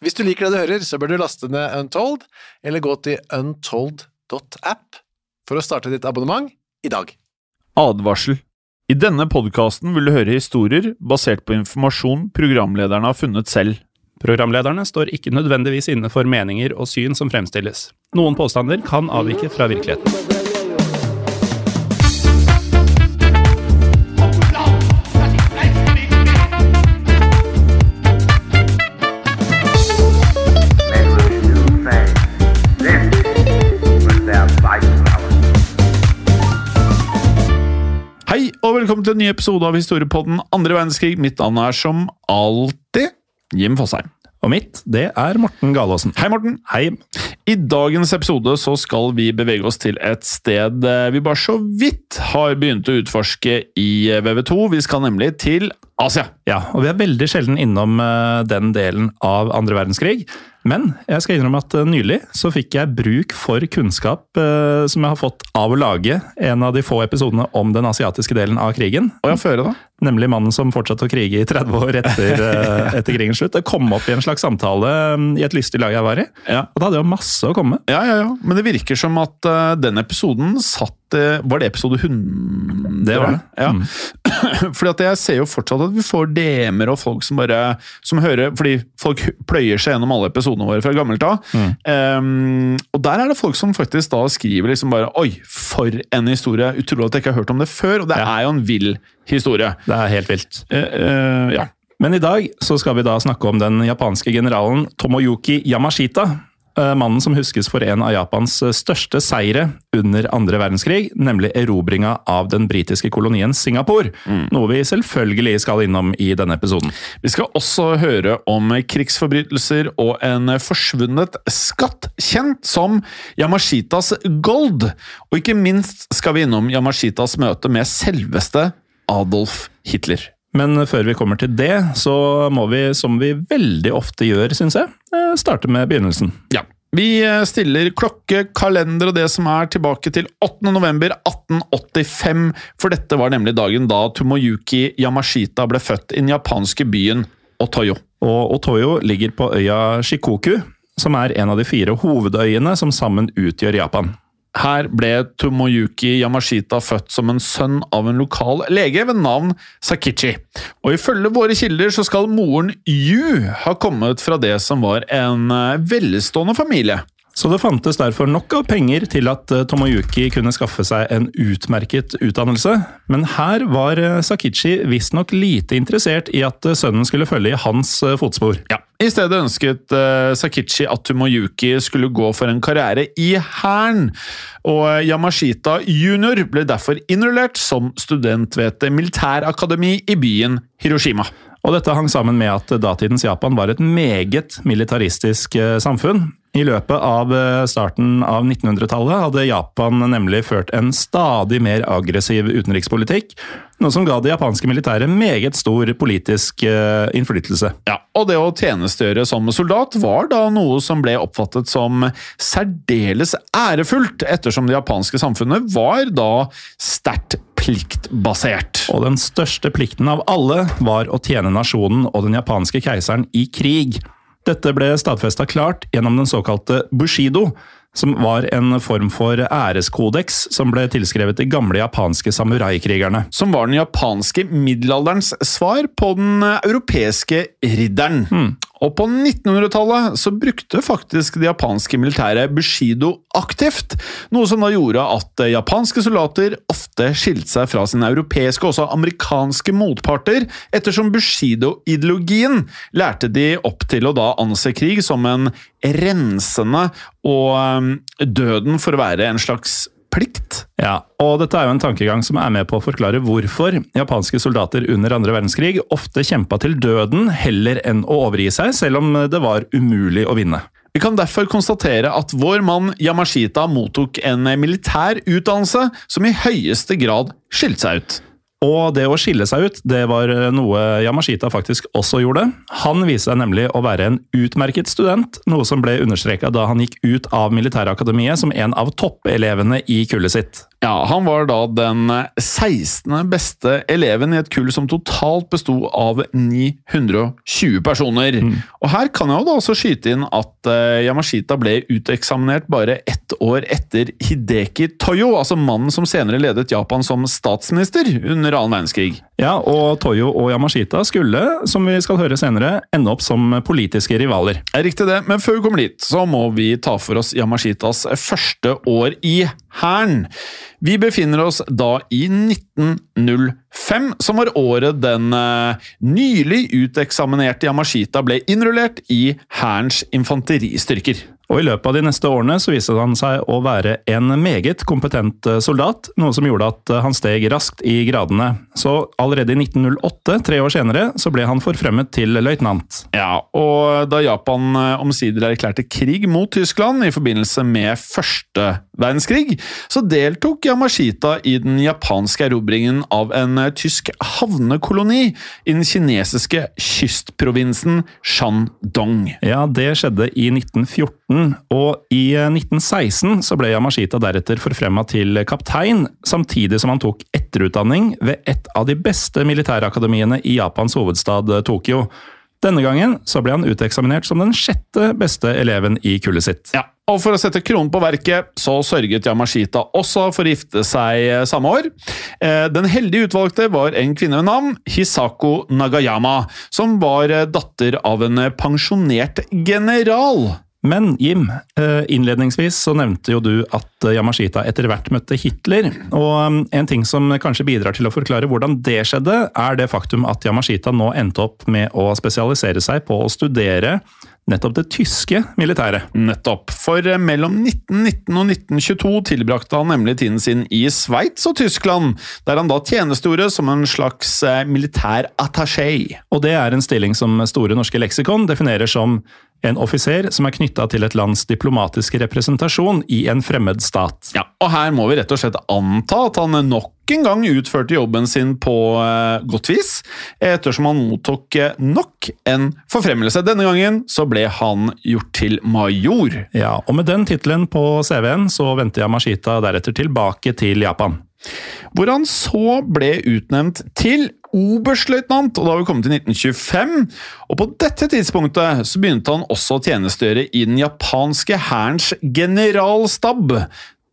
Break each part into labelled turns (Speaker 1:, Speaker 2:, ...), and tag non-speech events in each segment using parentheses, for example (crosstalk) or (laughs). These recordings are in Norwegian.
Speaker 1: Hvis du liker det du hører, så bør du laste ned Untold, eller gå til untold.app for å starte ditt abonnement i dag.
Speaker 2: Advarsel. I denne podkasten vil du høre historier basert på informasjon programlederne har funnet selv.
Speaker 3: Programlederne står ikke nødvendigvis inne for meninger og syn som fremstilles. Noen påstander kan avvike fra virkeligheten.
Speaker 2: Velkommen til en ny episode av Historiepodden andre verdenskrig. Mitt navn er som alltid Jim Fosheim.
Speaker 3: Og mitt, det er Morten Galaasen.
Speaker 2: Hei, Morten.
Speaker 3: Hei.
Speaker 2: I dagens episode så skal vi bevege oss til et sted eh, vi bare så vidt har begynt å utforske i eh, VV2. Vi skal nemlig til Asia.
Speaker 3: Ja, og vi er veldig sjelden innom eh, den delen av andre verdenskrig. Men jeg skal innrømme at eh, nylig så fikk jeg bruk for kunnskap eh, som jeg har fått av å lage en av de få episodene om den asiatiske delen av krigen.
Speaker 2: Og jeg fører da.
Speaker 3: Nemlig mannen som fortsatte å krige i 30 år etter, (laughs) eh, etter krigens slutt. Det kom opp i en slags samtale eh, i et lystig lag jeg var i.
Speaker 2: Ja.
Speaker 3: Og da hadde jo masse å komme med.
Speaker 2: Ja, ja, ja. Men det virker som at uh, den episoden satt uh, Var det episode 100?
Speaker 3: Det var det.
Speaker 2: Ja.
Speaker 3: Mm. (clears throat)
Speaker 2: Fordi at jeg ser jo fortsatt at vi får DM-er og folk som bare som hører Fordi folk pløyer seg gjennom alle episodene våre fra gammelt av.
Speaker 3: Mm.
Speaker 2: Um, og der er det folk som faktisk da skriver liksom bare Oi, for en historie! Utrolig at jeg ikke har hørt om det før. Og det
Speaker 3: Ja.
Speaker 2: er jo en vill historie.
Speaker 3: Det er helt vilt.
Speaker 2: Uh, uh, ja.
Speaker 3: Men i dag så skal vi da snakke om den japanske generalen Tomoyuki Yamashita. eh, Mannen som huskes for en av Japans største seire under andre verdenskrig, nemlig erobringa av den britiske kolonien Singapore. Noe vi selvfølgelig skal innom i denne episoden.
Speaker 2: Vi skal også høre om krigsforbrytelser og en forsvunnet skatt, kjent som Yamashitas gold. Og ikke minst skal vi innom Yamashitas møte med selveste Adolf Hitler.
Speaker 3: Men før vi kommer til det, så må vi, som vi veldig ofte gjør, syns jeg, eh, starte med begynnelsen.
Speaker 2: Ja. Vi eh, stiller klokke, kalender og det som er tilbake til 8. november 1885, for dette var nemlig dagen da Tomoyuki Yamashita ble født i den japanske byen Otoyo.
Speaker 3: Og Otoyo ligger på øya Shikoku, som er en av de fire hovedøyene som sammen utgjør Japan.
Speaker 2: Her ble Tomoyuki Yamashita født som en sønn av en lokal lege ved navn Sakichi. Og ifølge våre kilder så skal moren Yu ha kommet fra det som var en eh, velstående familie.
Speaker 3: Så det fantes derfor nok av penger til at eh, Tomoyuki kunne skaffe seg en utmerket utdannelse, men her var eh, Sakichi visstnok lite interessert i at sønnen skulle følge i hans fotspor.
Speaker 2: Ja. I stedet ønsket uh, Sakichi at Tumoyuki skulle gå for en karriere i hæren, og Yamashita jr. ble derfor innrullert som student ved et militærakademi i byen Hiroshima.
Speaker 3: Og dette hang sammen med at datidens Japan var et meget militaristisk eh, samfunn. I løpet av eh, starten av 1900-tallet hadde Japan nemlig ført en stadig mer aggressiv utenrikspolitikk, noe som ga det japanske militæret meget stor politisk eh, innflytelse.
Speaker 2: Ja, og det å tjenestegjøre som soldat var da noe som ble oppfattet som særdeles ærefullt, ettersom det japanske samfunnet var da sterkt pliktbasert.
Speaker 3: Og den største plikten av alle var å tjene nasjonen og den japanske keiseren i krig. Dette ble stadfesta klart gjennom den såkalte bushido, som var en form for æreskodeks som ble tilskrevet de gamle japanske samuraikrigerne.
Speaker 2: Som var den japanske middelalderens svar på den europeiske ridderen. Og på 1900-tallet så brukte faktisk det japanske militæret bushido aktivt, noe som da gjorde at eh, japanske soldater ofte skilte seg fra sine europeiske og også amerikanske motparter, ettersom bushido-ideologien lærte de opp til å da anse krig som en rensende og eh, døden for å være en slags plikt.
Speaker 3: Ja, og dette er jo en tankegang som er med på å forklare hvorfor japanske soldater under andre verdenskrig ofte kjempa til døden heller enn å overgi seg, selv om det var umulig å vinne.
Speaker 2: Vi kan derfor konstatere at vår mann Yamashita mottok en militær utdannelse som i høyeste grad skilte seg ut.
Speaker 3: Og det å skille seg ut, det var noe Yamashita faktisk også gjorde. Han viste seg nemlig å være en utmerket student, noe som ble understreka da han gikk ut av militærakademiet som en av toppelevene i kullet sitt.
Speaker 2: Ja, Han var da den 16. beste eleven i et kull som totalt besto av 920 personer. Og Her kan jeg jo da også skyte inn at eh, Yamashita ble uteksaminert bare ett år etter Hideki Toyo, altså mannen som senere ledet Japan som statsminister under annen verdenskrig.
Speaker 3: Ja, og Toyo og Yamashita skulle, som vi skal høre senere, ende opp som politiske rivaler.
Speaker 2: Er riktig det, men før vi kommer dit, så må vi ta for oss Yamashitas første år i Hæren. Vi befinner oss da i 1905, som var året den eh, nylig uteksaminerte Yamashita ble innrullert i Hærens infanteristyrker.
Speaker 3: Og I løpet av de neste årene så viste han seg å være en meget kompetent eh, soldat, noe som gjorde at eh, han steg raskt i gradene. Så allerede i 1908, tre år senere, så ble han forfremmet til løytnant.
Speaker 2: Ja, og da Japan eh, omsider erklærte krig mot Tyskland i forbindelse med første verdenskrig, så deltok Yamashita i den japanske erobringen av en eh, tysk havnekoloni i den kinesiske kystprovinsen Shandong.
Speaker 3: Ja, det skjedde i 1914, og i eh, 1916 så ble Yamashita deretter forfremma til kaptein, samtidig som han tok etterutdanning ved et av de beste militærakademiene i Japans hovedstad eh, Tokyo. Denne gangen så ble han uteksaminert som den sjette beste eleven i kullet sitt.
Speaker 2: Ja, og For å sette kronen på verket, så sørget Yamashita også for å gifte seg eh, samme år. Eh, Den heldige utvalgte var en kvinne ved navn Hisako Nagayama, som var eh, datter av en pensjonert general.
Speaker 3: Men Jim, innledningsvis så nevnte jo du at Yamashita etter hvert møtte Hitler. Og um, en ting som kanskje bidrar til å forklare hvordan det skjedde, er det faktum at Yamashita nå endte opp med å spesialisere seg på å studere nettopp det tyske militæret.
Speaker 2: Nettopp. For eh, mellom 1919 og 1922 tilbrakte han nemlig tiden sin i Sveits og Tyskland, der han da tjenestegjorde som en slags eh, militær attaché.
Speaker 3: Og det er en stilling som Store norske leksikon definerer som en offiser som er knytta til et lands diplomatiske representasjon i en fremmed stat.
Speaker 2: Ja, og her må vi rett og slett anta at han nok en gang utførte jobben sin på eh, godt vis, ettersom han mottok eh, nok en forfremmelse. Denne gangen så ble han gjort til major.
Speaker 3: Ja, og med den tittelen på CV-en så vendte Yamashita deretter tilbake til Japan.
Speaker 2: Hvor han så ble utnevnt til oberstløytnant, og da har vi kommet til 1925. Og på dette tidspunktet så begynte han også å tjenestegjøre i den japanske hærens generalstab,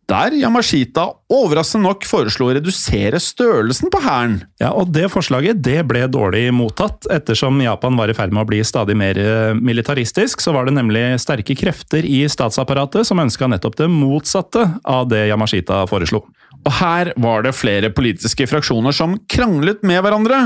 Speaker 2: der Yamashita overraskende nok foreslo å redusere størrelsen på hæren.
Speaker 3: Ja, og Det forslaget det ble dårlig mottatt. Ettersom Japan var i ferd med å bli stadig mer eh, militaristisk, så var det nemlig sterke krefter i statsapparatet som ønska nettopp det motsatte av det Yamashita foreslo.
Speaker 2: Og her var det flere politiske fraksjoner som kranglet med hverandre,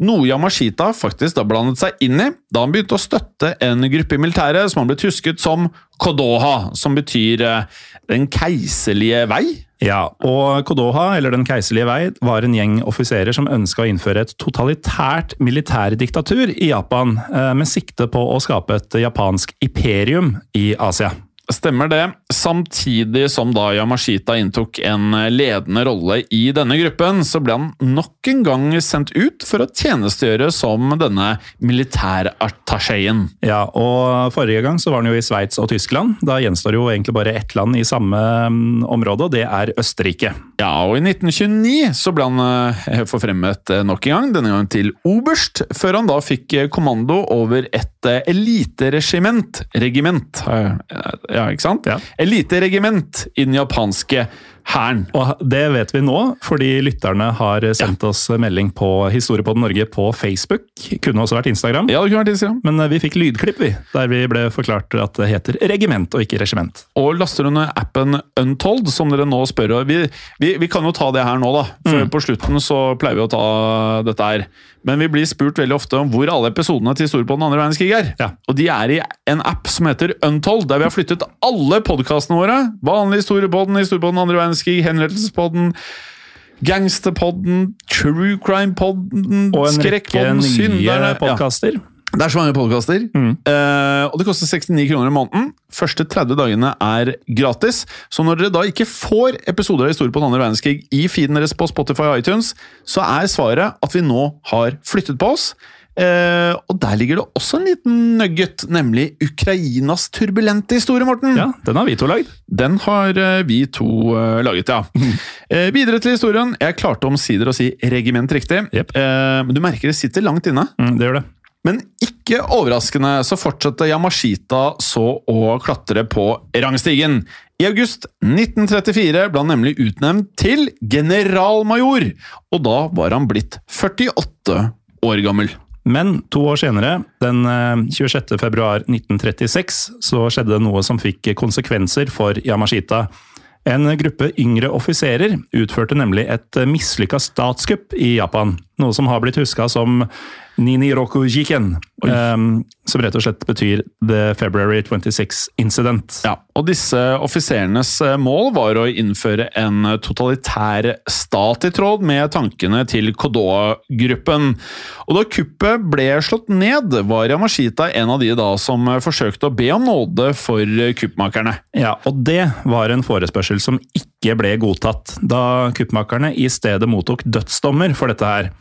Speaker 2: noe Yamashita faktisk da blandet seg inn i da han begynte å støtte en gruppe i militæret som han ble husket som Kodoha, som betyr eh, Den keiserlige vei.
Speaker 3: Ja, og Kodoha, eller Den keiserlige vei, var en gjeng offiserer som ønska å innføre et totalitært militærdiktatur i Japan, eh, med sikte på å skape et japansk imperium i Asia.
Speaker 2: Stemmer det. Samtidig som da Yamashita inntok en ledende rolle i denne gruppen, så ble han nok en gang sendt ut for å tjenestegjøre som denne militærattachéen.
Speaker 3: Ja, og forrige gang så var han jo i Sveits og Tyskland. Da gjenstår jo egentlig bare ett land i samme mm, område, og det er Østerrike.
Speaker 2: Ja, og i 1929 så ble han eh, forfremmet eh, nok en gang, denne gangen til oberst, før han da fikk eh, kommando over et et eliteregiment Regiment, ja, ikke sant?
Speaker 3: Ja.
Speaker 2: Eliteregiment i den japanske hæren.
Speaker 3: Og det vet vi nå, fordi lytterne har sendt oss melding på Historiepodden Norge på Facebook. Kunne også vært Instagram.
Speaker 2: Ja, det kunne vært Instagram.
Speaker 3: Men eh, vi fikk lydklipp, vi, der vi ble forklart at det heter regiment og ikke regiment.
Speaker 2: Og laster du ned appen Untold, som dere nå spør om. vi, vi, vi kan jo ta det her nå, da. For
Speaker 3: Mm.
Speaker 2: på slutten så pleier vi å ta dette her. Men vi blir spurt veldig ofte om hvor alle episodene til Historie på den andre verdenskrig er.
Speaker 3: Ja.
Speaker 2: Og de er i en app som heter Untold, der vi har flyttet alle podkastene våre. Vanlig Historiepodden, Historiepodden andre verdenskrig, Henrettelsespodden. Gangsterpodden, True Crime-podden,
Speaker 3: Og en rekke
Speaker 2: Skrekkpodden,
Speaker 3: nye
Speaker 2: podkaster. ja. Det er så mange podkaster.
Speaker 3: Mm.
Speaker 2: Eh, og det koster 69 kroner i måneden. Første 30 dagene er gratis. Så når dere da ikke får episoder av Historie på den andre verdenskrig i feeden deres på Spotify og iTunes, så er svaret at vi nå har flyttet på oss. Uh, og der ligger det også en liten nugget, nemlig Ukrainas turbulente historie, Morten.
Speaker 3: Ja, den har vi to lagd.
Speaker 2: Den har uh, vi to uh, laget, ja. Eh, videre til historien. Jeg klarte omsider å si regiment riktig. Yep. Men du merker det sitter langt inne.
Speaker 3: Mm, det gjør det.
Speaker 2: Men ikke overraskende så fortsatte Yamashita så å klatre på rangstigen. I august 1934 ble han nemlig utnevnt til generalmajor, og da var han blitt 48 år gammel.
Speaker 3: Men to år senere, den eh, 26. februar 1936, så skjedde det noe som fikk konsekvenser for Yamashita. En gruppe yngre offiserer utførte nemlig et mislykka statskupp i Japan. Noe som har blitt huska som Niniroku Jiken, um, som rett og slett betyr The February 26 Incident.
Speaker 2: Ja, og disse offiserenes eh, mål var å innføre en totalitær stat i tråd med tankene til Kodoa-gruppen. Og da kuppet ble slått ned, var Yamashita en av de da som forsøkte å be om nåde for kuppmakerne.
Speaker 3: Ja, og det var en forespørsel som ikke ble godtatt, da kuppmakerne i stedet mottok dødsdommer for dette her.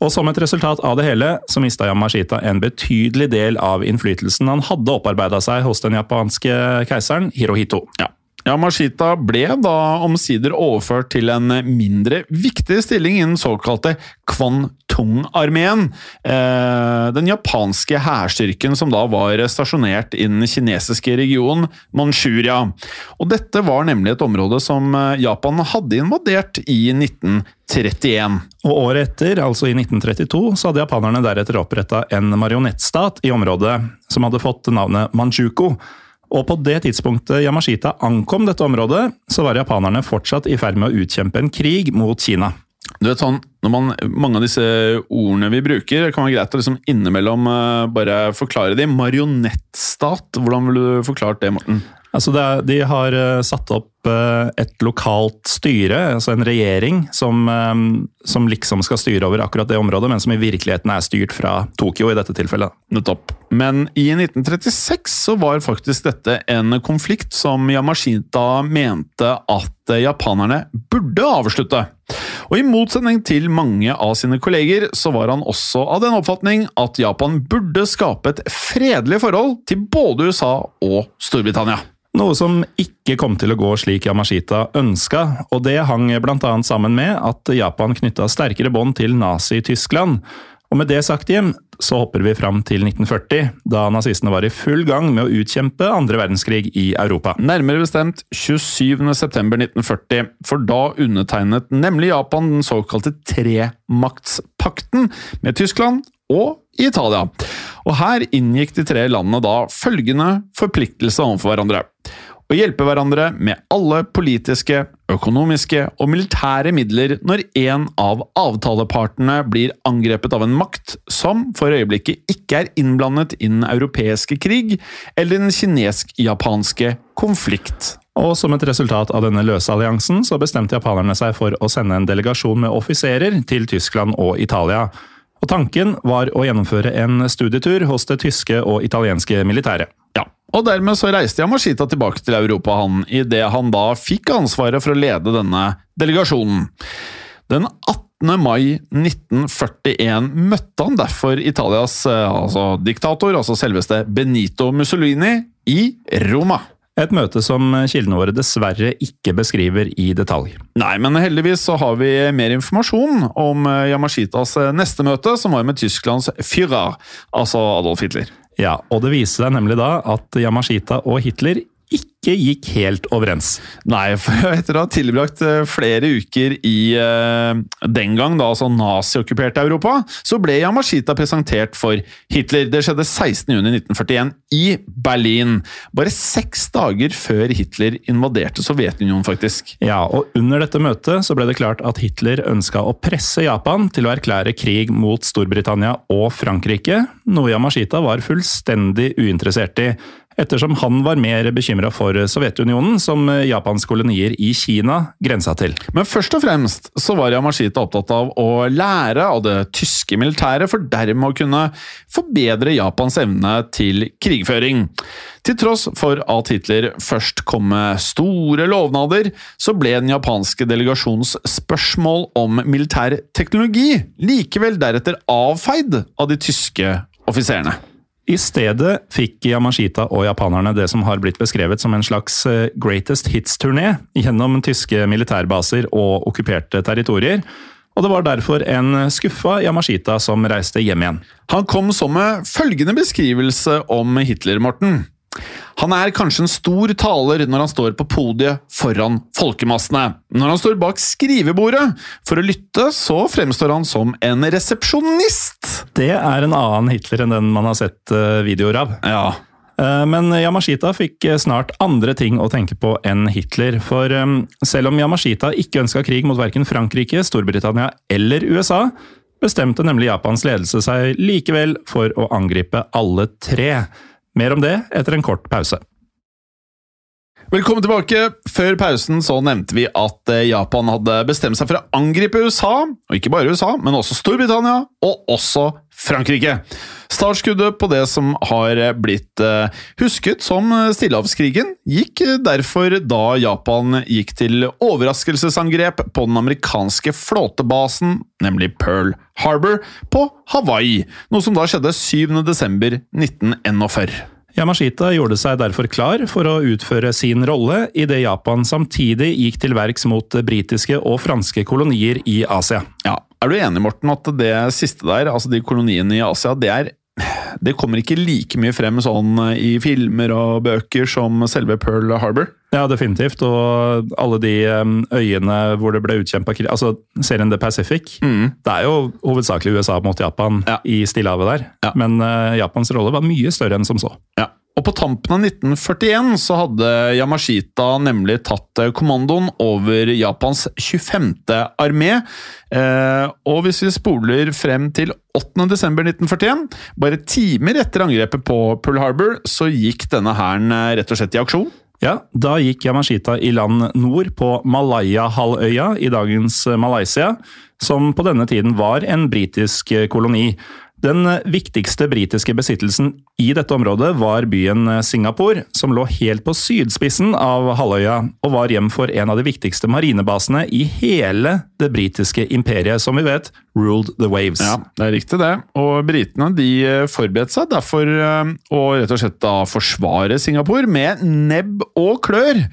Speaker 3: Og som et resultat av det hele, så mista Yamashita en betydelig del av innflytelsen han hadde opparbeida seg hos den japanske keiseren Hirohito.
Speaker 2: Ja. Yamashita ble da omsider overført til en mindre viktig stilling i den såkalte Kwantung-armeen. Eh, den japanske hærstyrken som da var stasjonert i den kinesiske regionen Manchuria. Og dette var nemlig et område som eh, Japan hadde invadert i 1931.
Speaker 3: Og året etter, altså i 1932, så hadde japanerne deretter oppretta en marionettstat i området som hadde fått navnet Manchuko. Og på det tidspunktet Yamashita ankom dette området, så var japanerne fortsatt i ferd med å utkjempe en krig mot Kina.
Speaker 2: Du vet sånn, når man, Mange av disse ordene vi bruker, det kan være greit å liksom innimellom eh, bare forklare dem. Marionettstat, hvordan ville du forklart det, Morten?
Speaker 3: Altså det, de har eh, satt opp eh, et lokalt styre, altså en regjering, som, som liksom skal styre over akkurat det området, men som i virkeligheten er styrt fra Tokyo i dette tilfellet.
Speaker 2: Nettopp. Men i 1936 så var faktisk dette en konflikt som Yamashita mente at japanerne burde avslutte. Og i motsetning til mange av sine kolleger, så var han også av den oppfatning at Japan burde skape et fredelig forhold til både USA og Storbritannia.
Speaker 3: Noe som ikke kom til å gå slik Yamashita ønska, og det hang bl.a. sammen med at Japan knytta sterkere bånd til Nazi-Tyskland. Og med det sagt, Jim, så hopper vi fram til 1940, da nazistene var i full gang med å utkjempe andre verdenskrig i Europa.
Speaker 2: Nærmere bestemt 27.9.1940, for da undertegnet nemlig Japan den såkalte tremaktspakten med Tyskland og Italia. Og her inngikk de tre landene da følgende forpliktelse overfor hverandre. Å hjelpe hverandre med alle politiske, økonomiske og militære midler når en av avtalepartene blir angrepet av en makt som for øyeblikket ikke er innblandet i den europeiske krig eller den kinesk-japanske konflikt.
Speaker 3: Og som et resultat av denne løse alliansen, så bestemte japanerne seg for å sende en delegasjon med offiserer til Tyskland og Italia. Og tanken var å gjennomføre en studietur hos det tyske og italienske militæret.
Speaker 2: Ja, og dermed så reiste Yamashita tilbake til Europa han, i det han da fikk ansvaret for å lede denne delegasjonen. Den 18. mai 1941 møtte han derfor Italias eh, altså diktator, altså selveste Benito Mussolini, i Roma.
Speaker 3: Et møte som kildene våre dessverre ikke beskriver i detalj.
Speaker 2: Nei, men heldigvis så har vi mer informasjon om eh, Yamashitas eh, neste møte, som var med Tysklands Führer, altså Adolf Hitler.
Speaker 3: Ja, og det viser seg nemlig da at Yamashita og Hitler ikke gikk helt overens.
Speaker 2: Nei, for (laughs) etter å ha tilbrakt eh, flere uker i eh, den gang da altså naziokkuperte Europa, så ble Yamashita presentert for Hitler. Det skjedde 16.6.1941 i Berlin. Bare seks dager før Hitler invaderte Sovjetunionen, faktisk.
Speaker 3: Ja, og under dette møtet så ble det klart at Hitler ønska å presse Japan til å erklære krig mot Storbritannia og Frankrike, noe Yamashita var fullstendig uinteressert i ettersom han var mer bekymra for Sovjetunionen, som Japans kolonier i Kina grensa til.
Speaker 2: Men først og fremst så var Yamashita opptatt av å lære av det tyske militæret, for dermed å kunne forbedre Japans evne til krigføring. Til tross for at Hitler først kom med store lovnader, så ble den japanske delegasjonens spørsmål om militær teknologi likevel deretter avfeid av de tyske offiserene.
Speaker 3: I stedet fikk Yamashita og japanerne det som har blitt beskrevet som en slags eh, greatest hits-turné gjennom tyske militærbaser og okkuperte territorier. Og det var derfor en skuffa Yamashita som reiste hjem igjen.
Speaker 2: Han kom så med følgende beskrivelse om Hitler, Morten. Han er kanskje en stor taler når han står på podiet foran folkemassene. Når han står bak skrivebordet for å lytte, så fremstår han som en resepsjonist.
Speaker 3: Det er en annen Hitler enn den man har sett eh, videoer av.
Speaker 2: Ja,
Speaker 3: Eh, Men Yamashita fikk eh, snart andre ting å tenke på enn Hitler. For selv om Yamashita ikke ønska krig mot verken Frankrike, Storbritannia eller USA, bestemte nemlig Japans ledelse seg likevel for å angripe alle tre. Mer om det etter en kort pause.
Speaker 2: Velkommen tilbake. Før pausen så nevnte vi at eh, Japan hadde bestemt seg for å angripe USA, og ikke bare USA, men også Storbritannia og også Frankrike. Startskuddet på det som har blitt eh, husket som Stillehavskrigen, gikk derfor da Japan gikk til overraskelsesangrep på den amerikanske flåtebasen, nemlig Pearl Harbor, på Hawaii, noe som da skjedde 7. desember 1941.
Speaker 3: Yamashita gjorde seg derfor klar for å utføre sin rolle idet Japan samtidig gikk til verks mot britiske og franske kolonier i Asia.
Speaker 2: Ja, Er du enig, Morten, at det siste der, altså de koloniene i Asia, det er det kommer ikke like mye frem sånn i filmer og bøker som selve Pearl Harbor.
Speaker 3: Ja, definitivt. Og alle de øyene hvor det ble utkjempa krig Altså serien The Pacific. Det er jo hovedsakelig USA mot Japan
Speaker 2: Ja.
Speaker 3: i Stillehavet der.
Speaker 2: Ja.
Speaker 3: Men uh, Japans rolle var mye større enn som så.
Speaker 2: Ja. Og på tampen av 1941 så hadde Yamashita nemlig tatt eh, kommandoen over Japans 25. armé. Eh, og hvis vi spoler frem til 8. desember 1941, bare timer etter angrepet på Pearl Harbor, så gikk denne hæren eh, rett og slett i aksjon.
Speaker 3: Ja, Da gikk Yamashita i land nord på Malaya-halvøya i dagens Malaysia, som på denne tiden var en britisk koloni. Den viktigste britiske besittelsen i dette området var byen Singapore, som lå helt på sydspissen av halvøya, og var hjem for en av de viktigste marinebasene i hele det britiske imperiet, som vi vet ruled the waves.
Speaker 2: Ja, det er riktig det. Og britene de eh, forberedte seg derfor eh, å rett og slett da forsvare Singapore med nebb og klør.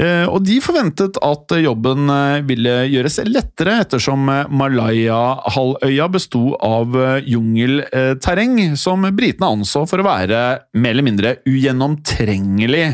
Speaker 2: Eh, Og de forventet at jobben eh, ville gjøres lettere, ettersom eh, Malaya-halvøya besto av jungelterreng som britene anså for å være mer eller mindre ugjennomtrengelig.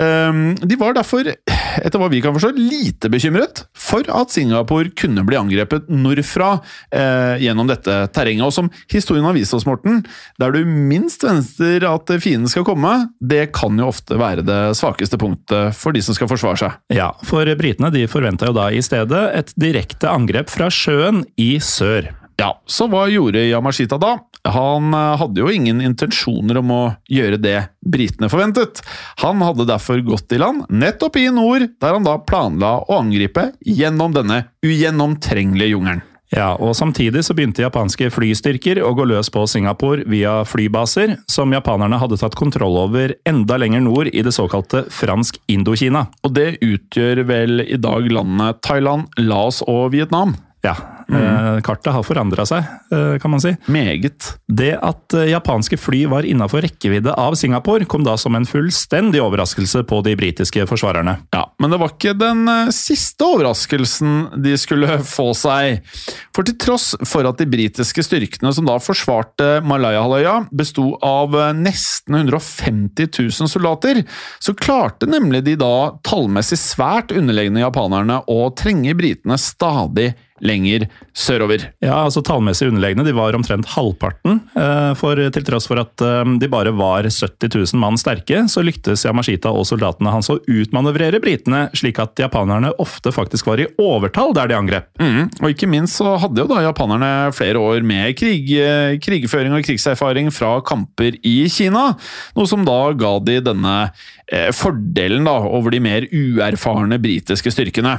Speaker 2: Eh, De var derfor, etter hva vi kan forstå, lite bekymret for at Singapore kunne bli angrepet nordfra eh, gjennom dette terrenget. Og som historien har vist oss, Morten, der du minst venter at fienden skal komme, det kan jo ofte være det svakeste punktet for de som skal forsvare seg.
Speaker 3: Ja, for britene de forventa jo da i stedet et direkte angrep fra sjøen i sør.
Speaker 2: Ja, så hva gjorde Yamashita da? Han eh, hadde jo ingen intensjoner om å gjøre det britene forventet. Han hadde derfor gått i land nettopp i nord, der han da planla å angripe gjennom denne ugjennomtrengelige jungelen.
Speaker 3: Ja, og Samtidig så begynte japanske flystyrker å gå løs på Singapore via flybaser, som japanerne hadde tatt kontroll over enda lenger nord i det såkalte Fransk Indokina.
Speaker 2: Og det utgjør vel i dag landene Thailand, Laos og Vietnam.
Speaker 3: Ja, Eh, Kartet har forandra seg, eh, kan man si.
Speaker 2: Meget.
Speaker 3: Det at eh, japanske fly var innafor rekkevidde av Singapore, kom da som en fullstendig overraskelse på de britiske forsvarerne.
Speaker 2: Ja, Men det var ikke den siste overraskelsen de skulle (laughs) få seg. For til tross for at de britiske styrkene som da forsvarte Malayahalvøya, besto av nesten 150 000 soldater, så klarte nemlig de da tallmessig svært underlegne japanerne å trenge britene stadig lenger sørover.
Speaker 3: Ja, altså Tallmessig underlegne de var omtrent halvparten. eh, For til tross for at eh, de bare var 70 000 mann sterke, så lyktes Yamashita og soldatene hans å utmanøvrere britene, slik at japanerne ofte faktisk var i overtall der de angrep.
Speaker 2: Mm, og ikke minst så hadde jo da japanerne flere år med krig, eh, krigføring og krigserfaring fra kamper i Kina, noe som da ga de denne fordelen da over de mer uerfarne britiske styrkene.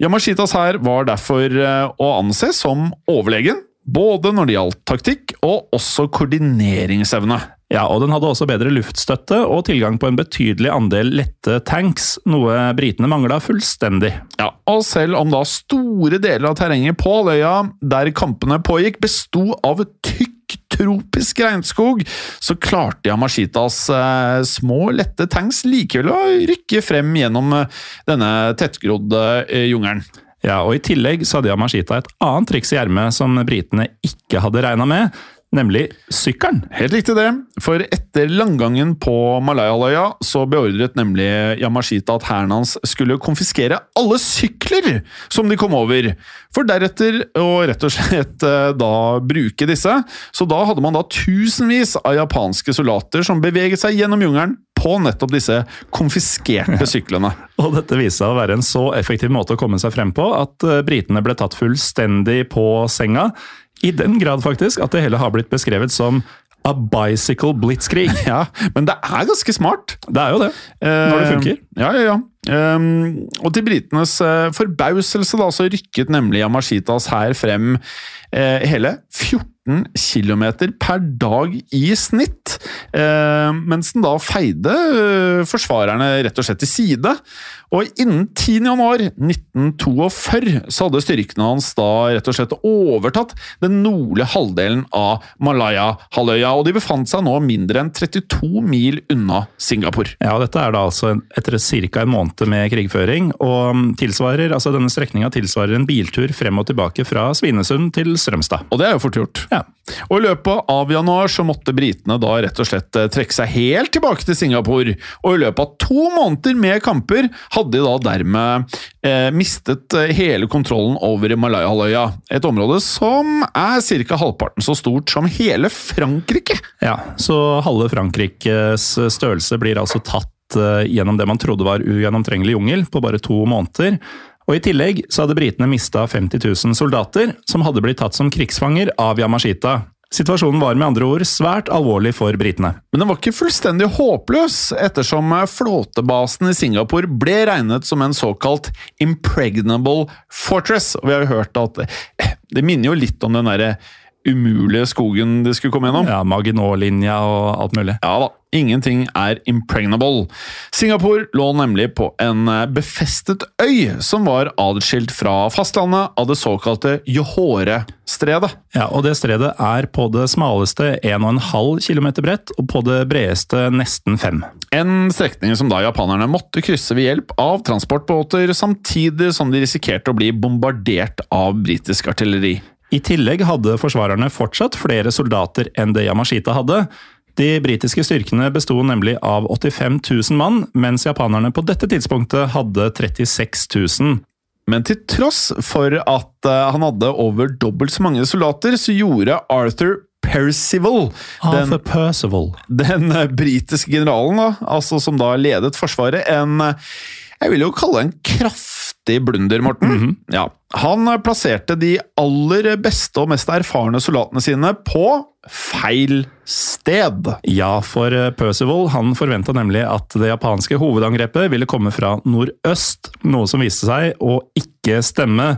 Speaker 2: Yamashitas hær var derfor å anse som overlegen, både når det gjaldt taktikk og også koordineringsevne.
Speaker 3: Ja, og Den hadde også bedre luftstøtte og tilgang på en betydelig andel lette tanks, noe britene mangla fullstendig.
Speaker 2: Ja, og selv om da store deler av terrenget på halvøya der kampene pågikk, besto av tykk tropisk regnskog, så klarte Yamashitas eh, små, lette tanks likevel å rykke frem gjennom eh, denne tettgrodde eh, jungelen.
Speaker 3: Ja, og I tillegg så hadde Yamashita et annet triks i ermet som britene ikke hadde regna med, nemlig sykkelen.
Speaker 2: Helt riktig det, for etter langgangen på Malayahalvøya så beordret nemlig Yamashita at hæren hans skulle konfiskere alle sykler som de kom over, for deretter å rett og slett eh, da bruke disse. Så da hadde man da tusenvis av japanske soldater som beveget seg gjennom jungelen på nettopp disse konfiskerte syklene.
Speaker 3: Og dette viste seg å være en så effektiv måte å komme seg frem på at eh, britene ble tatt fullstendig på senga. I den grad faktisk at det hele har blitt beskrevet som a bicycle blitzkrig. (laughs)
Speaker 2: Ja, men det er ganske smart.
Speaker 3: Det er jo det, når det funker.
Speaker 2: Uh, Ja, ja, ja. Um, og til britenes uh, forbauselse da, så rykket nemlig Yamashitas hær frem uh, hele 14 km per dag i snitt, eh, mens den da feide eh, forsvarerne rett og slett til side. Og innen 10. januar 1942 så hadde styrkene hans da rett og slett overtatt den nordlige halvdelen av Malaya-halvøya, og de befant seg nå mindre enn 32 mil unna Singapore.
Speaker 3: Ja, dette er da altså en- etter ca. en måned med krigføring, og tilsvarer, altså denne strekninga tilsvarer en biltur frem og tilbake fra Svinesund til Strømstad.
Speaker 2: Og det er jo fort gjort.
Speaker 3: Ja.
Speaker 2: Og i løpet av januar så måtte britene da rett og slett eh, trekke seg helt tilbake til Singapore, og i løpet av to måneder med kamper hadde de da dermed eh, mistet eh, hele kontrollen over Malayahalvøya, et område som er ca. halvparten så stort som hele Frankrike.
Speaker 3: Ja, så halve Frankrikes størrelse blir altså tatt eh, gjennom det man trodde var ugjennomtrengelig jungel på bare to måneder. Og I tillegg så hadde britene mista 50 000 soldater, som hadde blitt tatt som krigsfanger av Yamashita. Situasjonen var med andre ord svært alvorlig for britene.
Speaker 2: Men den var ikke fullstendig håpløs, ettersom eh, flåtebasen i Singapore ble regnet som en såkalt impregnable fortress. Og vi har jo hørt at eh, det minner jo litt om den derre umulige skogen de skulle komme gjennom.
Speaker 3: Ja, Maginot-linja og alt mulig.
Speaker 2: Ja da, ingenting er impregnable. Singapore lå nemlig på en eh, befestet øy som var adskilt fra fastlandet av det såkalte Johore-stredet.
Speaker 3: Ja, og det stredet er på det smaleste 1,5 km bredt, og på det bredeste nesten 5.
Speaker 2: En strekning som da japanerne måtte krysse ved hjelp av transportbåter, samtidig som de risikerte å bli bombardert av britisk artilleri.
Speaker 3: I tillegg hadde forsvarerne fortsatt flere soldater enn det Yamashita hadde. De britiske styrkene besto nemlig av 85 000 mann, mens japanerne på dette tidspunktet hadde 36 000.
Speaker 2: Men til tross for at eh, han hadde over dobbelt så mange soldater, så gjorde Arthur Percival, den,
Speaker 3: Arthur Percival.
Speaker 2: den eh, britiske generalen, da, altså som da ledet forsvaret, en jeg vil jo kalle det en kraftig blunder, Morten. ja, han plasserte de aller beste og mest erfarne soldatene sine på feil sted.
Speaker 3: Ja, for eh, Percival han forventa nemlig at det japanske hovedangrepet ville komme fra nordøst, noe som viste seg å ikke stemme.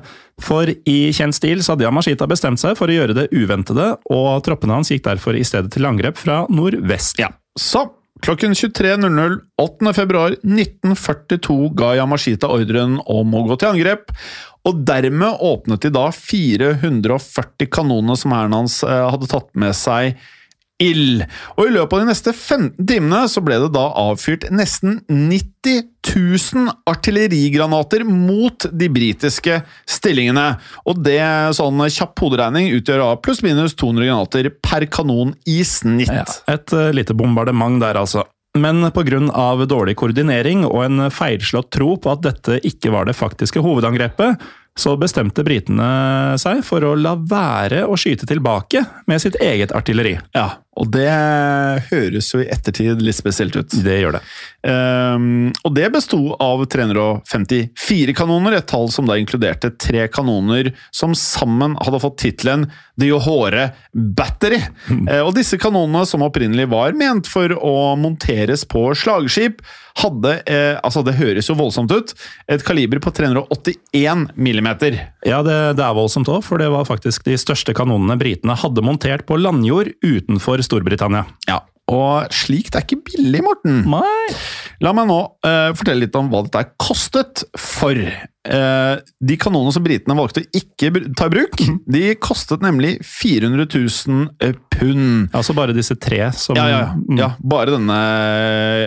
Speaker 3: For i kjent stil så hadde Yamashita bestemt seg for å gjøre det uventede, og troppene hans gikk derfor i stedet til angrep fra nordvest.
Speaker 2: Ja, så Klokken 23.00 8. februar 1942 ga Yamashita ordren om å gå til angrep, og dermed åpnet de da 440 kanonene som hæren hans eh, hadde tatt med seg ild. Og i løpet av de neste 15 timene så ble det da avfyrt nesten 90 000 artillerigranater mot de britiske stillingene. Og det, sånn kjapp hoderegning, utgjør av pluss-minus 200 granater per kanon i snitt.
Speaker 3: Ja, et eh, lite bombardement der, altså. Men pga. dårlig koordinering og en feilslått tro på at dette ikke var det faktiske hovedangrepet, så bestemte britene seg for å la være å skyte tilbake med sitt eget artilleri.
Speaker 2: Ja, og det høres jo i ettertid litt spesielt ut.
Speaker 3: Det gjør det.
Speaker 2: Um, og det besto av 354 kanoner, et tall som da inkluderte tre kanoner som sammen hadde fått tittelen The Johore Battery. Eh, og disse kanonene, som opprinnelig var ment for å monteres på slagskip, hadde, eh, altså det høres jo voldsomt ut, et kaliber på 381 millimeter.
Speaker 3: Ja, det, det er voldsomt òg, for det var faktisk de største kanonene britene hadde montert på landjord utenfor Storbritannia.
Speaker 2: Ja, og slikt er ikke billig, Morten.
Speaker 3: Nei.
Speaker 2: La meg nå uh, fortelle litt om hva dette er kostet for. Uh, de kanonene som britene valgte å ikke ta i bruk, de kostet nemlig 400 000 pund.
Speaker 3: Altså bare disse tre som
Speaker 2: Ja, ja, ja.
Speaker 3: Mm.
Speaker 2: ja bare denne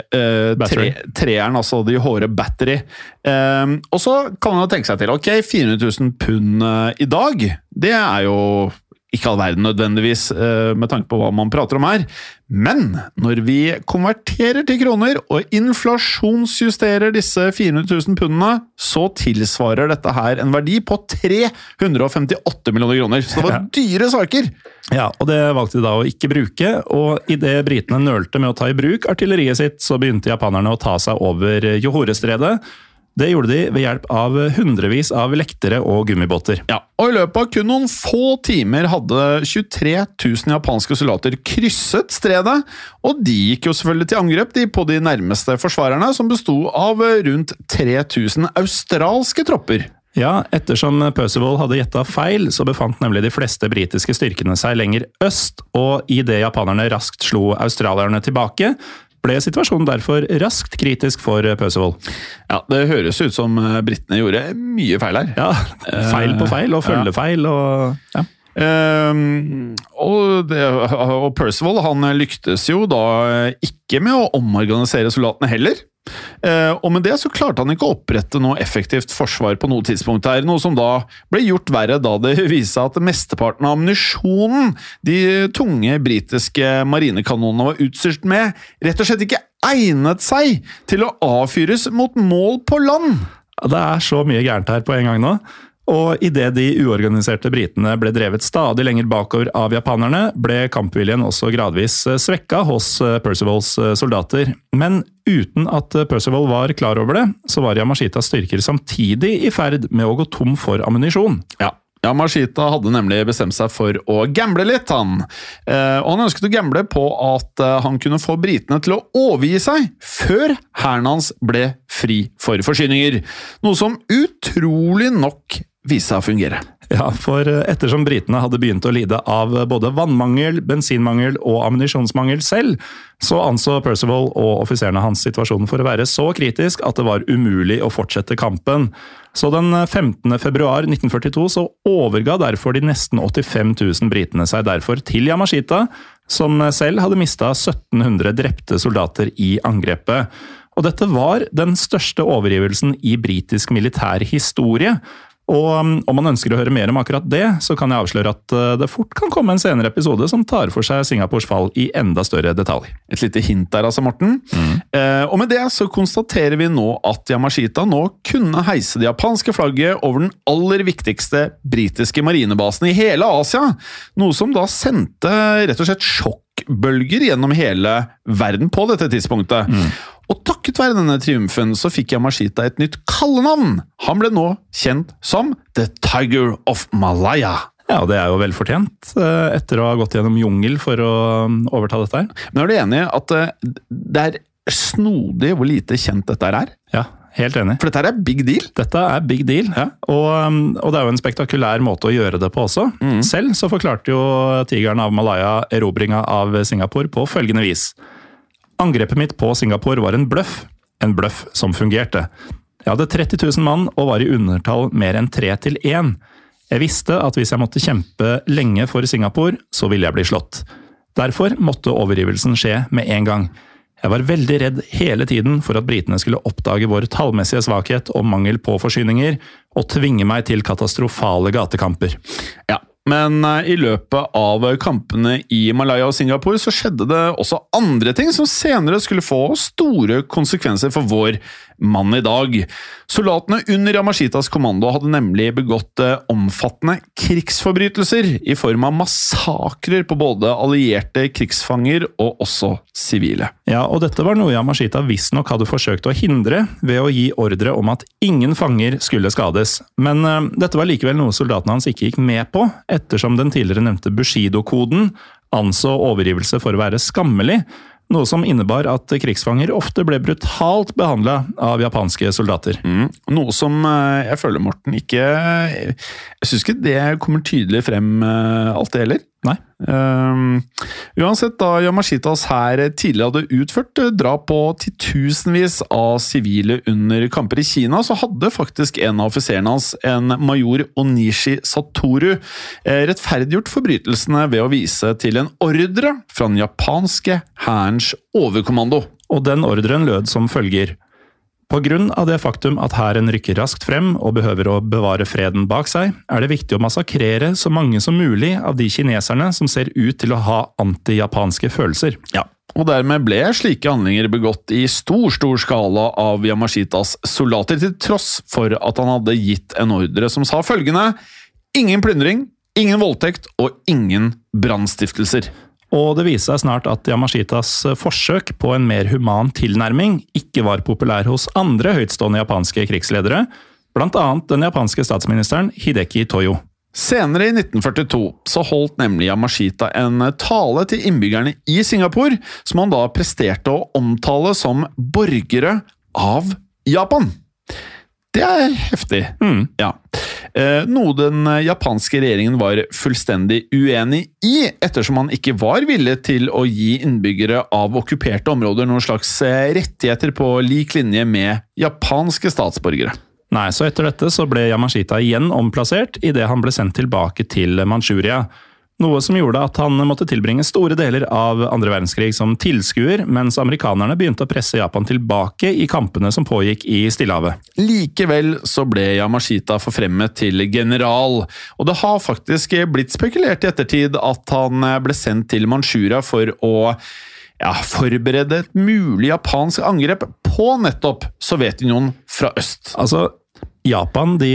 Speaker 3: uh,
Speaker 2: tre, treeren, altså de hårde battery. Eh, og så kan man jo tenke seg til, ok, 400 000 pund eh, i dag, det er jo ikke all verden nødvendigvis, eh, med tanke på hva man prater om her. Men når vi konverterer til kroner og inflasjonsjusterer disse 400 000 pundene, så tilsvarer dette her en verdi på 358 millioner kroner. Så det var dyre saker!
Speaker 3: Ja, og det valgte de da å ikke bruke, og idet britene nølte med å ta i bruk artilleriet sitt, så begynte japanerne å ta seg over Johorestredet. Det gjorde de ved hjelp av hundrevis av lektere og gummibåter.
Speaker 2: Ja, og I løpet av kun noen få timer hadde 23 000 japanske soldater krysset stredet, og de gikk jo selvfølgelig til angrep de på de nærmeste forsvarerne, som besto av rundt 3000 australske tropper.
Speaker 3: Ja, ettersom Percival hadde gjetta feil, så befant nemlig de fleste britiske styrkene seg lenger øst, og idet japanerne raskt slo australierne tilbake, ble situasjonen derfor raskt kritisk for Percival.
Speaker 2: Ja, Det høres ut som eh, britene gjorde mye feil her.
Speaker 3: Ja, feil på feil og følgefeil og ja.
Speaker 2: Um, og, det, og Percival han lyktes jo da ikke med å omorganisere soldatene heller. Eh, og med det så klarte han ikke å opprette noe effektivt forsvar på noe tidspunkt her, noe som da ble gjort verre da det (laughs) viste seg at mesteparten av ammunisjonen de tunge britiske marinekanonene var utstyrt med, rett og slett ikke egnet seg til å avfyres mot mål på land.
Speaker 3: Det er så mye gærent her på en gang nå. Og idet de uorganiserte britene ble drevet stadig lenger bakover av japanerne, ble kampviljen også gradvis svekka hos Percivals soldater. Men uten at Percival var klar over det, så var Yamashitas styrker samtidig i ferd med å gå tom for ammunisjon.
Speaker 2: Ja. Yamashita hadde nemlig bestemt seg for å gamble litt, han. Eh, og han ønsket å gamble på at eh, han kunne få britene til å overgi seg før hæren hans ble fri for forsyninger. Noe som utrolig nok viste seg å fungere.
Speaker 3: Ja, for ettersom britene hadde begynt å lide av både vannmangel, bensinmangel og ammunisjonsmangel selv, så anså Percival og offiserene hans situasjonen for å være så kritisk at det var umulig å fortsette kampen. Så den 15. februar 1942 så overga derfor de nesten 85 000 britene seg derfor til Yamashita, som selv hadde mista 1700 drepte soldater i angrepet. Og dette var den største overgivelsen i britisk militær historie. Og um, om man ønsker å høre mer om akkurat det, så kan jeg avsløre at uh, det fort kan komme en senere episode som tar for seg Singapores fall i enda større detalj.
Speaker 2: Et lite hint der, altså, Morten. Eh, og med det så konstaterer vi nå at Yamashita nå kunne heise det japanske flagget over den aller viktigste britiske marinebasen i hele Asia. Noe som da sendte rett og slett sjokkbølger gjennom hele verden på dette tidspunktet. Og takket være denne triumfen så fikk Yamashita et nytt kallenavn. Han ble nå kjent som The Tiger of Malaya.
Speaker 3: Ja, det er jo velfortjent, uh, etter å ha gått gjennom jungel for å um, overta dette her.
Speaker 2: Men er du enig i at eh, det er snodig hvor lite kjent dette er?
Speaker 3: Ja, helt enig.
Speaker 2: For dette er big deal.
Speaker 3: Dette er big deal, og, um, og det er jo en spektakulær måte å gjøre det på også. Selv så forklarte jo tigeren av Malaya erobringa av Singapore på følgende vis. Angrepet mitt på Singapore var en bløff. En bløff som fungerte. Jeg hadde 30 000 mann og var i undertall mer enn tre til én. Jeg visste at hvis jeg måtte kjempe lenge for Singapore, så ville jeg bli slått. Derfor måtte overgivelsen skje med en gang. Jeg var veldig redd hele tiden for at britene skulle oppdage vår tallmessige svakhet og mangel på forsyninger, og tvinge meg til katastrofale gatekamper.
Speaker 2: Ja, men eh, i løpet av kampene i Malaya og Singapore så skjedde det også andre ting som senere skulle få store konsekvenser for vår mann i dag. Soldatene under Yamashitas kommando hadde nemlig begått eh, omfattende krigsforbrytelser i form av massakrer på både allierte krigsfanger og også sivile.
Speaker 3: Ja, og dette var noe Yamashita visstnok hadde forsøkt å hindre ved å gi ordre om at ingen fanger skulle skades. Men uh, dette var likevel noe soldatene hans ikke gikk med på, ettersom den tidligere nevnte Bushido-koden anså overgivelse for å være skammelig, noe som innebar at krigsfanger ofte ble brutalt behandla av japanske soldater.
Speaker 2: Mm. Noe som eh, jeg føler, Morten, ikke Jeg syns ikke det kommer tydelig frem alt alltid heller.
Speaker 3: Nei.
Speaker 2: Um, uansett, da Yamashitas hær tidligere hadde utført eh, drap på titusenvis av sivile under kamper i Kina, så hadde faktisk en av offiserene hans, en major Onishi Satoru, eh, rettferdiggjort forbrytelsene ved å vise til en ordre fra den japanske hærens overkommando.
Speaker 3: Og den ordren lød som følger. Av det faktum at hæren rykker raskt frem og behøver å bevare freden bak seg, er det viktig å massakrere så mange som mulig av de kineserne som ser ut til å ha antijapanske følelser.
Speaker 2: Ja, og dermed ble slike handlinger begått i stor, stor skala av Yamashitas soldater, til tross for at han hadde gitt en ordre som sa følgende Ingen plyndring, ingen voldtekt og ingen brannstiftelser.
Speaker 3: Og det viste seg snart at Yamashitas forsøk på en mer human tilnærming ikke var populær hos andre høytstående japanske krigsledere, annet den japanske statsministeren Hideki Toyo.
Speaker 2: Senere i 1942 så holdt nemlig Yamashita en tale til innbyggerne i Singapore, som han da presterte å omtale som borgere av Japan. Det er heftig. Ja. Eh, noe den japanske regjeringen var fullstendig uenig i, ettersom man ikke var villig til å gi innbyggere av okkuperte områder noen slags eh, rettigheter på lik linje med japanske statsborgere.
Speaker 3: Nei, så etter dette så ble Yamashita igjen omplassert idet han ble sendt tilbake til Manchuria. Noe som gjorde at han måtte tilbringe store deler av andre verdenskrig som tilskuer, mens amerikanerne begynte å presse Japan tilbake i kampene som pågikk i Stillehavet.
Speaker 2: Likevel så ble Yamashita forfremmet til general, og det har faktisk blitt spekulert i ettertid at han ble sendt til Manchuria for å ja, forberede et mulig japansk angrep på nettopp Sovjetunionen fra øst.
Speaker 3: Altså, Japan de,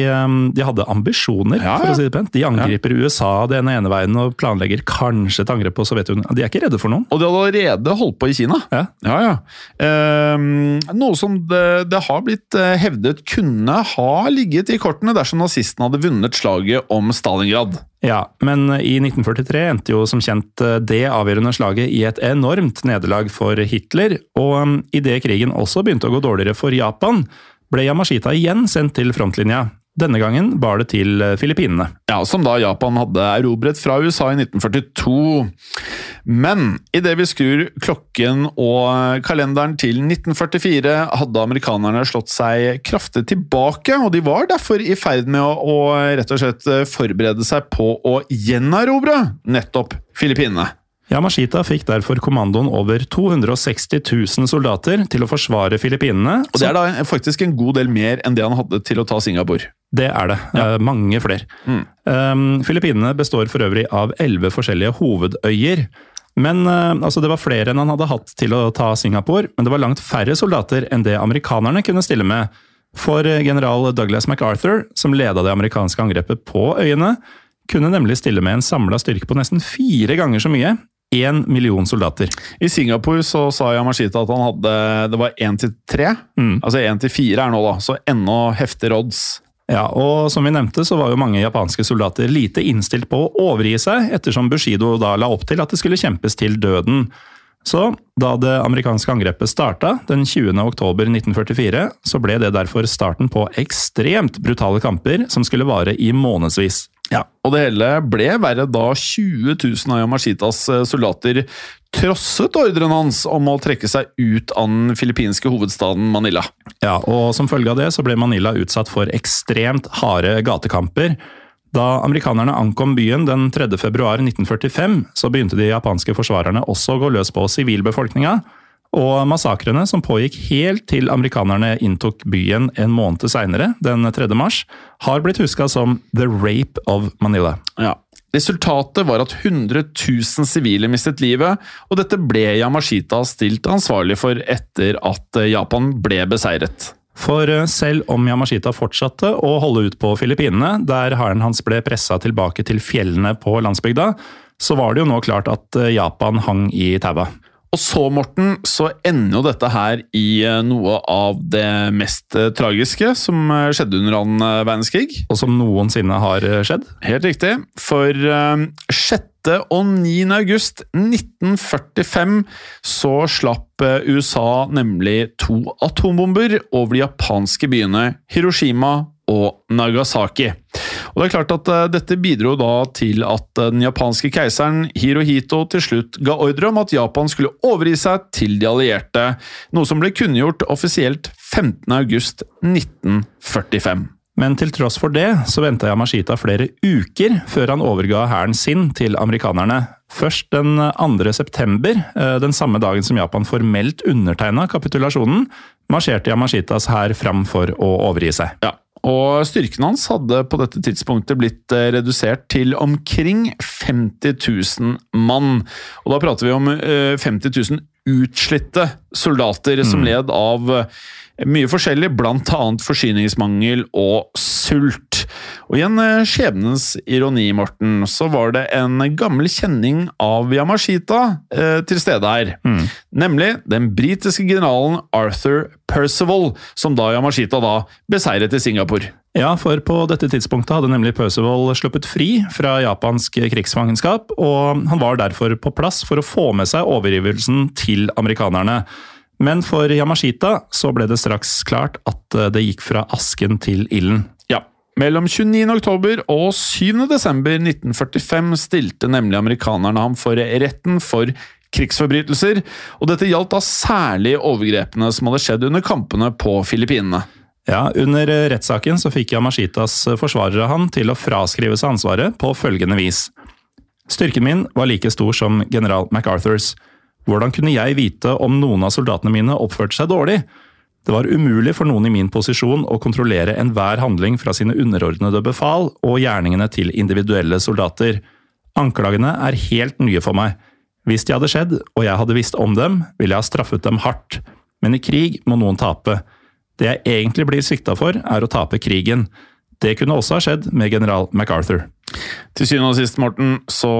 Speaker 3: de hadde ambisjoner,
Speaker 2: Ja,
Speaker 3: for å si det pent. De angriper USA den ene veien og planlegger kanskje et angrep på Sovjetunionen. De er ikke redde for noen.
Speaker 2: Og de hadde allerede holdt på i Kina.
Speaker 3: Ja.
Speaker 2: Ja, ja. Ehm, noe som det, det har blitt eh, hevdet kunne ha ligget i kortene dersom nazistene hadde vunnet slaget om Stalingrad.
Speaker 3: Ja, men i 1943 endte jo som kjent eh, det avgjørende slaget i et enormt nederlag for Hitler, og um, idet krigen også begynte å gå dårligere for Japan, ble Yamashita igjen sendt til frontlinja. Denne gangen bar det til eh, Filippinene.
Speaker 2: Ja, Som da Japan hadde erobret fra USA i 1942. Men idet vi skrur klokken og kalenderen til 1944, hadde amerikanerne slått seg kraftig tilbake, og de var derfor i ferd med å, å rett og slett forberede seg på å gjenerobre nettopp Filippinene.
Speaker 3: Yamashita fikk derfor kommandoen over 260 000 soldater til å forsvare Filippinene.
Speaker 2: Og det er da faktisk en god del mer enn det han hadde til å ta Singapore.
Speaker 3: Det er det. Eh, mange flere. Um, Filippinene består for øvrig av elleve forskjellige hovedøyer. Men uh, altså, Det var flere enn han hadde hatt til å ta Singapore, men det var langt færre soldater enn det amerikanerne kunne stille med. For eh, general Douglas MacArthur, som leda det amerikanske angrepet på øyene, kunne nemlig stille med en samla styrke på nesten fire ganger så mye. Én million soldater.
Speaker 2: I Singapore så sa Yamashita at han hadde Det var én til tre. Altså én til fire er nå, da. Så enda heftigere odds.
Speaker 3: Ja, og som vi nevnte, så var jo mange japanske soldater lite innstilt på å overgi seg, ettersom Bushido da la opp til at det skulle kjempes til døden. Så da det amerikanske angrepet starta den 20. oktober 1944, så ble det derfor starten på ekstremt brutale kamper som skulle vare i månedsvis.
Speaker 2: Ja, og det hele ble verre da 20 000 av Yamashitas eh, soldater trosset ordren hans om å trekke seg ut av den filippinske hovedstaden Manila.
Speaker 3: Ja, og Som følge av det så ble Manila utsatt for ekstremt harde gatekamper. Da amerikanerne ankom byen den 3. februar 1945, så begynte de japanske forsvarerne også å gå løs på sivilbefolkninga. Og massakrene som pågikk helt til amerikanerne inntok byen en måned seinere, den 3. mars, har blitt huska som The Rape of Manila.
Speaker 2: Ja. Resultatet var at 100 000 sivile mistet livet, og dette ble Yamashita stilt ansvarlig for etter at Japan ble beseiret.
Speaker 3: For eh, selv om Yamashita fortsatte å holde ut på Filippinene, der hæren hans ble pressa tilbake til fjellene på landsbygda, så var det jo nå klart at eh, Japan hang i taua.
Speaker 2: Og så, Morten, så ender jo dette her i eh, noe av det mest eh, tragiske som eh, skjedde under annen verdenskrig.
Speaker 3: Og som noensinne har skjedd.
Speaker 2: Helt riktig. For eh, 6. og 9. august 1945 så slapp USA nemlig to atombomber over de japanske byene Hiroshima og Nagasaki. Og det er klart at eh, Dette bidro da til at eh, den japanske keiseren Hirohito til slutt ga ordre om at Japan skulle overgi seg til de allierte, noe som ble kunngjort offisielt 15.8.1945.
Speaker 3: Men til tross for det så venta Yamashita flere uker før han overga hæren sin til amerikanerne. Først den 2. september, eh, den samme dagen som Japan formelt undertegna kapitulasjonen, marsjerte Yamashitas hær fram for å overgi seg.
Speaker 2: Ja, og styrken hans hadde på dette tidspunktet blitt eh, redusert til omkring 50 000 mann. Og da prater vi om eh, 50 000 utslitte soldater som led av eh, mye forskjellig, annet forsyningsmangel og sult. Og i en eh, skjebnens ironi, Morten, så var det en gammel kjenning av Yamashita eh, til stede her. Nemlig den britiske generalen Arthur Percival, som da Yamashita da beseiret i Singapore.
Speaker 3: Ja, for på dette tidspunktet hadde nemlig Percival sluppet fri fra japansk krigsfangenskap, og han var derfor på plass for å få med seg overgivelsen til amerikanerne. Men for Yamashita så ble det straks klart at eh, det gikk fra asken til ilden.
Speaker 2: Mellom 29. oktober og 7. desember 1945 stilte nemlig amerikanerne ham for retten for krigsforbrytelser, og dette gjaldt da særlig overgrepene som hadde skjedd under kampene på Filippinene.
Speaker 3: Ja, Under rettssaken så fikk Yamashitas forsvarere han til å fraskrive seg ansvaret på følgende vis. Styrken min var like stor som general MacArthurs. Hvordan kunne jeg vite om noen av soldatene mine oppførte seg dårlig? Det var umulig for noen i min posisjon å kontrollere enhver handling fra sine underordnede befal og gjerningene til individuelle soldater. Anklagene er helt nye for meg. Hvis de hadde skjedd, og jeg hadde visst om dem, ville jeg ha straffet dem hardt. Men i krig må noen tape. Det jeg egentlig blir sikta for, er å tape krigen. Det kunne også ha skjedd med general MacArthur.
Speaker 2: Til syvende og sist, Morten, så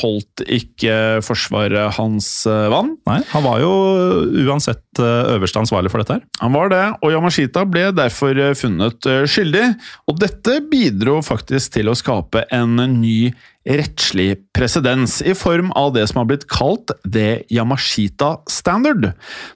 Speaker 2: holdt ikke forsvaret hans eh, vann.
Speaker 3: Nei, han var jo uansett eh, øverste ansvarlig for dette her.
Speaker 2: Han var det, og Yamashita ble derfor eh, funnet eh, skyldig. Og dette bidro faktisk til å skape en ny rettslig presedens, i form av det som har blitt kalt The Yamashita Standard.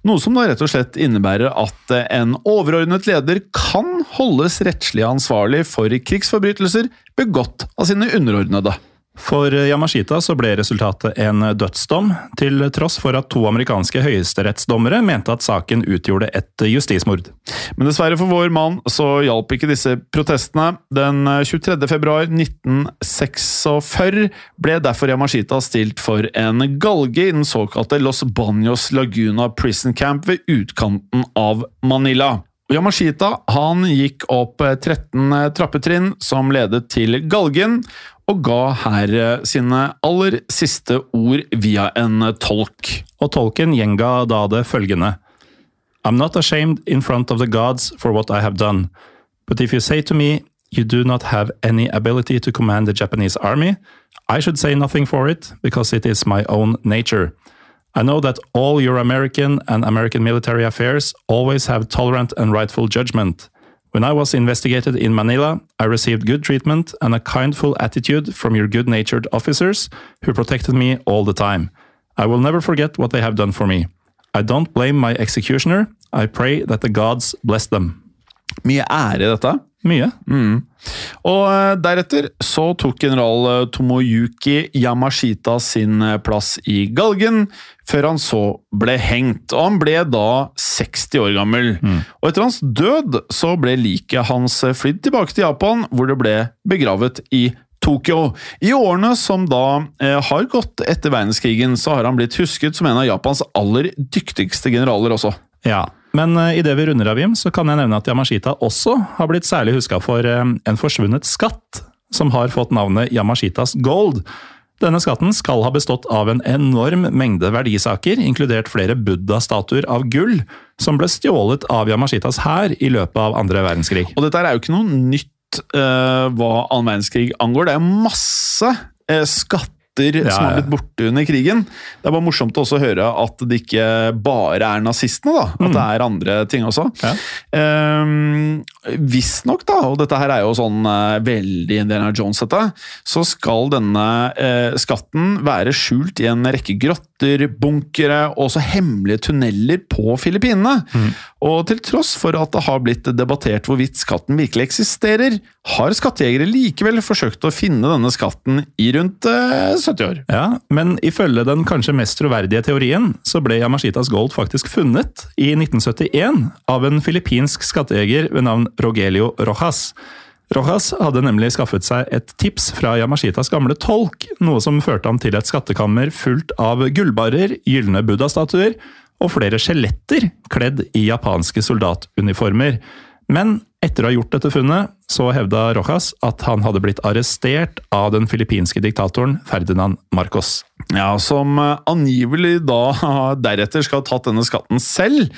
Speaker 2: Noe som da rett og slett innebærer at eh, en overordnet leder kan holdes rettslig ansvarlig for krigsforbrytelser begått av sine underordnede.
Speaker 3: For Yamashita så ble resultatet en dødsdom, til tross for at to amerikanske høyesterettsdommere mente at saken utgjorde et justismord.
Speaker 2: Men dessverre for vår mann så hjalp ikke disse protestene. Den 23. februar 1946 ble derfor Yamashita stilt for en galge i den såkalte Los Baños Laguna Prison Camp ved utkanten av Manila. Yamashita han gikk opp 13 trappetrinn som ledet til galgen, og ga her eh, sine aller siste ord via en tolk.
Speaker 3: Og tolken gjenga da det følgende. I'm not ashamed in front of the gods for what I have done, but if you say to me you do not have any ability to command the Japanese army, I should say nothing for it, because it is my own nature. I know that all your American and American military affairs always have tolerant and rightful judgment. When I was investigated in Manila, I received good treatment and a kindful attitude from your good natured officers who protected me all the time. I will never forget what they have done for me. I don't blame my executioner. I pray that the gods bless them.
Speaker 2: Mye ære i dette.
Speaker 3: Mye.
Speaker 2: Mm. Og eh, deretter så tok general eh, Tomoyuki Yamashita sin eh, plass i galgen, før han så ble hengt. Og han ble da 60 år gammel. Og etter hans død så ble liket hans flydd tilbake til Japan, hvor det ble begravet i Tokyo. I årene som da eh, har gått etter verdenskrigen, så har han blitt husket som en av Japans aller dyktigste generaler også.
Speaker 3: Ja, men uh, idet vi runder av, Jim, så kan jeg nevne at Yamashita også har blitt særlig huska for eh, en forsvunnet skatt, som har fått navnet Yamashitas Gold. Denne skatten skal ha bestått av en enorm mengde verdisaker, inkludert flere buddha-statuer av gull, som ble stjålet av Yamashitas hær i løpet av andre verdenskrig.
Speaker 2: Og dette er jo ikke noe nytt uh, hva annen verdenskrig angår. Det er masse uh, skatter som
Speaker 3: Ja,
Speaker 2: har blitt borte under krigen. Det er bare morsomt å også høre at det ikke bare er nazistene, da. At det er andre ting også.
Speaker 3: Ja.
Speaker 2: Um, Visstnok, da, og dette her er jo sånn uh, veldig Indiana Jones, dette, så skal denne uh, skatten være skjult i en rekke grotter, bunkere og også hemmelige tunneler på Filippinene. Og til tross for at det har blitt debattert hvorvidt skatten virkelig eksisterer, har skattejegere likevel forsøkt å finne denne skatten i rundt eh, 70 år.
Speaker 3: Ja, men ifølge den kanskje mest troverdige teorien, så ble Yamashitas Gold faktisk funnet i 1971 av en filippinsk skattejeger ved navn Rogelio Rojas. Rojas hadde nemlig skaffet seg et tips fra Yamashitas gamle tolk, noe som førte ham til et skattekammer fullt av gullbarrer, gylne buddha-statuer og flere skjeletter kledd i japanske soldatuniformer. Men etter å ha gjort dette funnet, så hevda Rojas at han hadde blitt arrestert av den filippinske diktatoren Ferdinand Marcos.
Speaker 2: Ja, Som eh, angivelig da (laughs) deretter skal ha tatt denne skatten selv.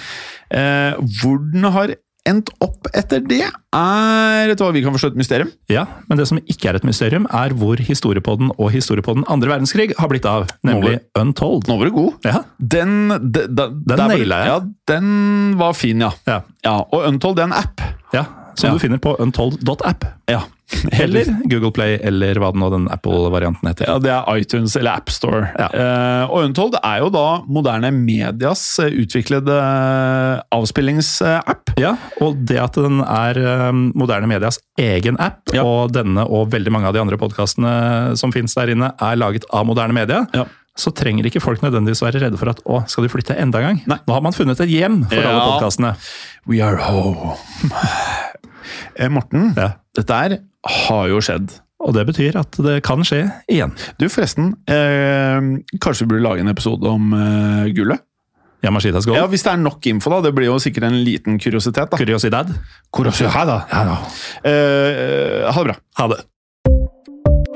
Speaker 2: Eh, hvor den har endt opp etter det, er etter hva vi kan forstå et mysterium.
Speaker 3: Ja, men det som ikke er et mysterium, er hvor historiepodden og historiepodden andre verdenskrig har blitt av, nemlig Untold.
Speaker 2: Nå var du god.
Speaker 3: Ja,
Speaker 2: Den, de, de, den
Speaker 3: naila jeg.
Speaker 2: Ja, den var fin, ja.
Speaker 3: ja,
Speaker 2: ja og Untold det er en app.
Speaker 3: ja. Som du finner på untold.app.
Speaker 2: Ja. (laughs)
Speaker 3: Eller Google Play, eller hva det nå den Apple-varianten heter.
Speaker 2: Ja, Det er iTunes eller AppStore.
Speaker 3: Ja.
Speaker 2: Uh, og Untold er jo da moderne medias eh, utviklede eh, avspillingsapp.
Speaker 3: Ja, og det at den er moderne medias egen app,
Speaker 2: Ja.
Speaker 3: og denne og veldig mange av de andre podkastene som finnes der inne, er laget av moderne media,
Speaker 2: Ja.
Speaker 3: så trenger ikke folk nødvendigvis være redde for at å, skal de flytte enda en gang?
Speaker 2: Nei.
Speaker 3: Nå har man funnet et hjem for alle
Speaker 2: Ja.
Speaker 3: podkastene.
Speaker 2: We are home. Morten,
Speaker 3: Ja.
Speaker 2: dette her har jo skjedd.
Speaker 3: Og det betyr at det kan skje igjen.
Speaker 2: Du, forresten. Eh, kanskje vi burde lage en episode om eh, gullet?
Speaker 3: Yamashitas goal.
Speaker 2: Ja, Hvis det er nok info, da. Det blir jo sikkert en liten kuriositet. da. Kuriositet, da.
Speaker 3: Ja, da.
Speaker 2: Eh, ha det bra.
Speaker 3: Ha det.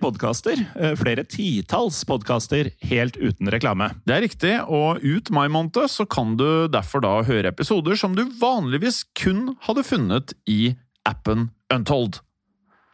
Speaker 3: podkaster, eh, flere titalls podkaster, helt uten reklame.
Speaker 2: Det er riktig, og ut mai måned så kan du derfor da høre episoder som du vanligvis kun hadde funnet i appen Untold.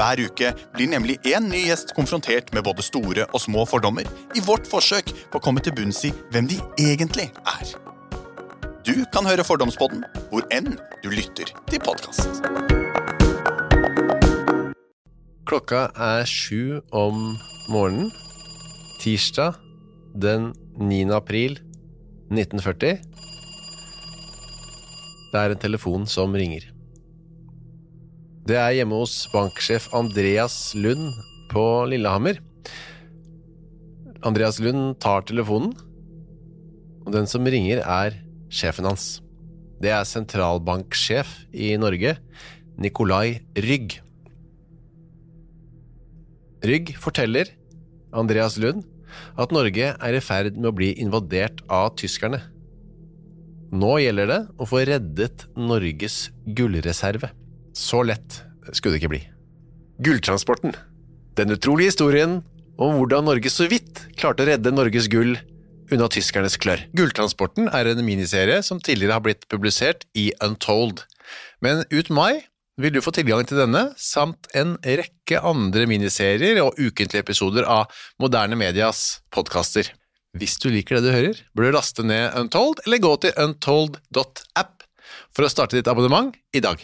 Speaker 4: Hver uke blir nemlig én ny gjest konfrontert med både store og små fordommer i vårt forsøk på å komme til bunns i hvem de egentlig er. Du kan høre Fordomspodden hvor enn du lytter til podkast.
Speaker 1: Klokka er sju om morgenen. Tirsdag den 9. april 1940. Det er en telefon som ringer. Det er hjemme hos banksjef Andreas Lund på Lillehammer. Andreas Lund tar telefonen, og den som ringer, er sjefen hans. Det er sentralbanksjef i Norge, Nikolai Rygg. Rygg forteller Andreas Lund at Norge er i ferd med å bli invadert av tyskerne. Nå gjelder det å få reddet Norges gullreserve. Så lett skulle det ikke bli. Gulltransporten. Den utrolige historien om hvordan Norge så vidt klarte å redde Norges gull unna tyskernes klør. Gulltransporten er en miniserie som tidligere har blitt publisert i Untold. Men ut mai vil du få tilgang til denne, samt en rekke andre miniserier og ukentlige episoder av Moderne Medias podkaster. Hvis du liker det du hører, bør du laste ned Untold, eller gå til untold.app for å starte ditt abonnement i dag.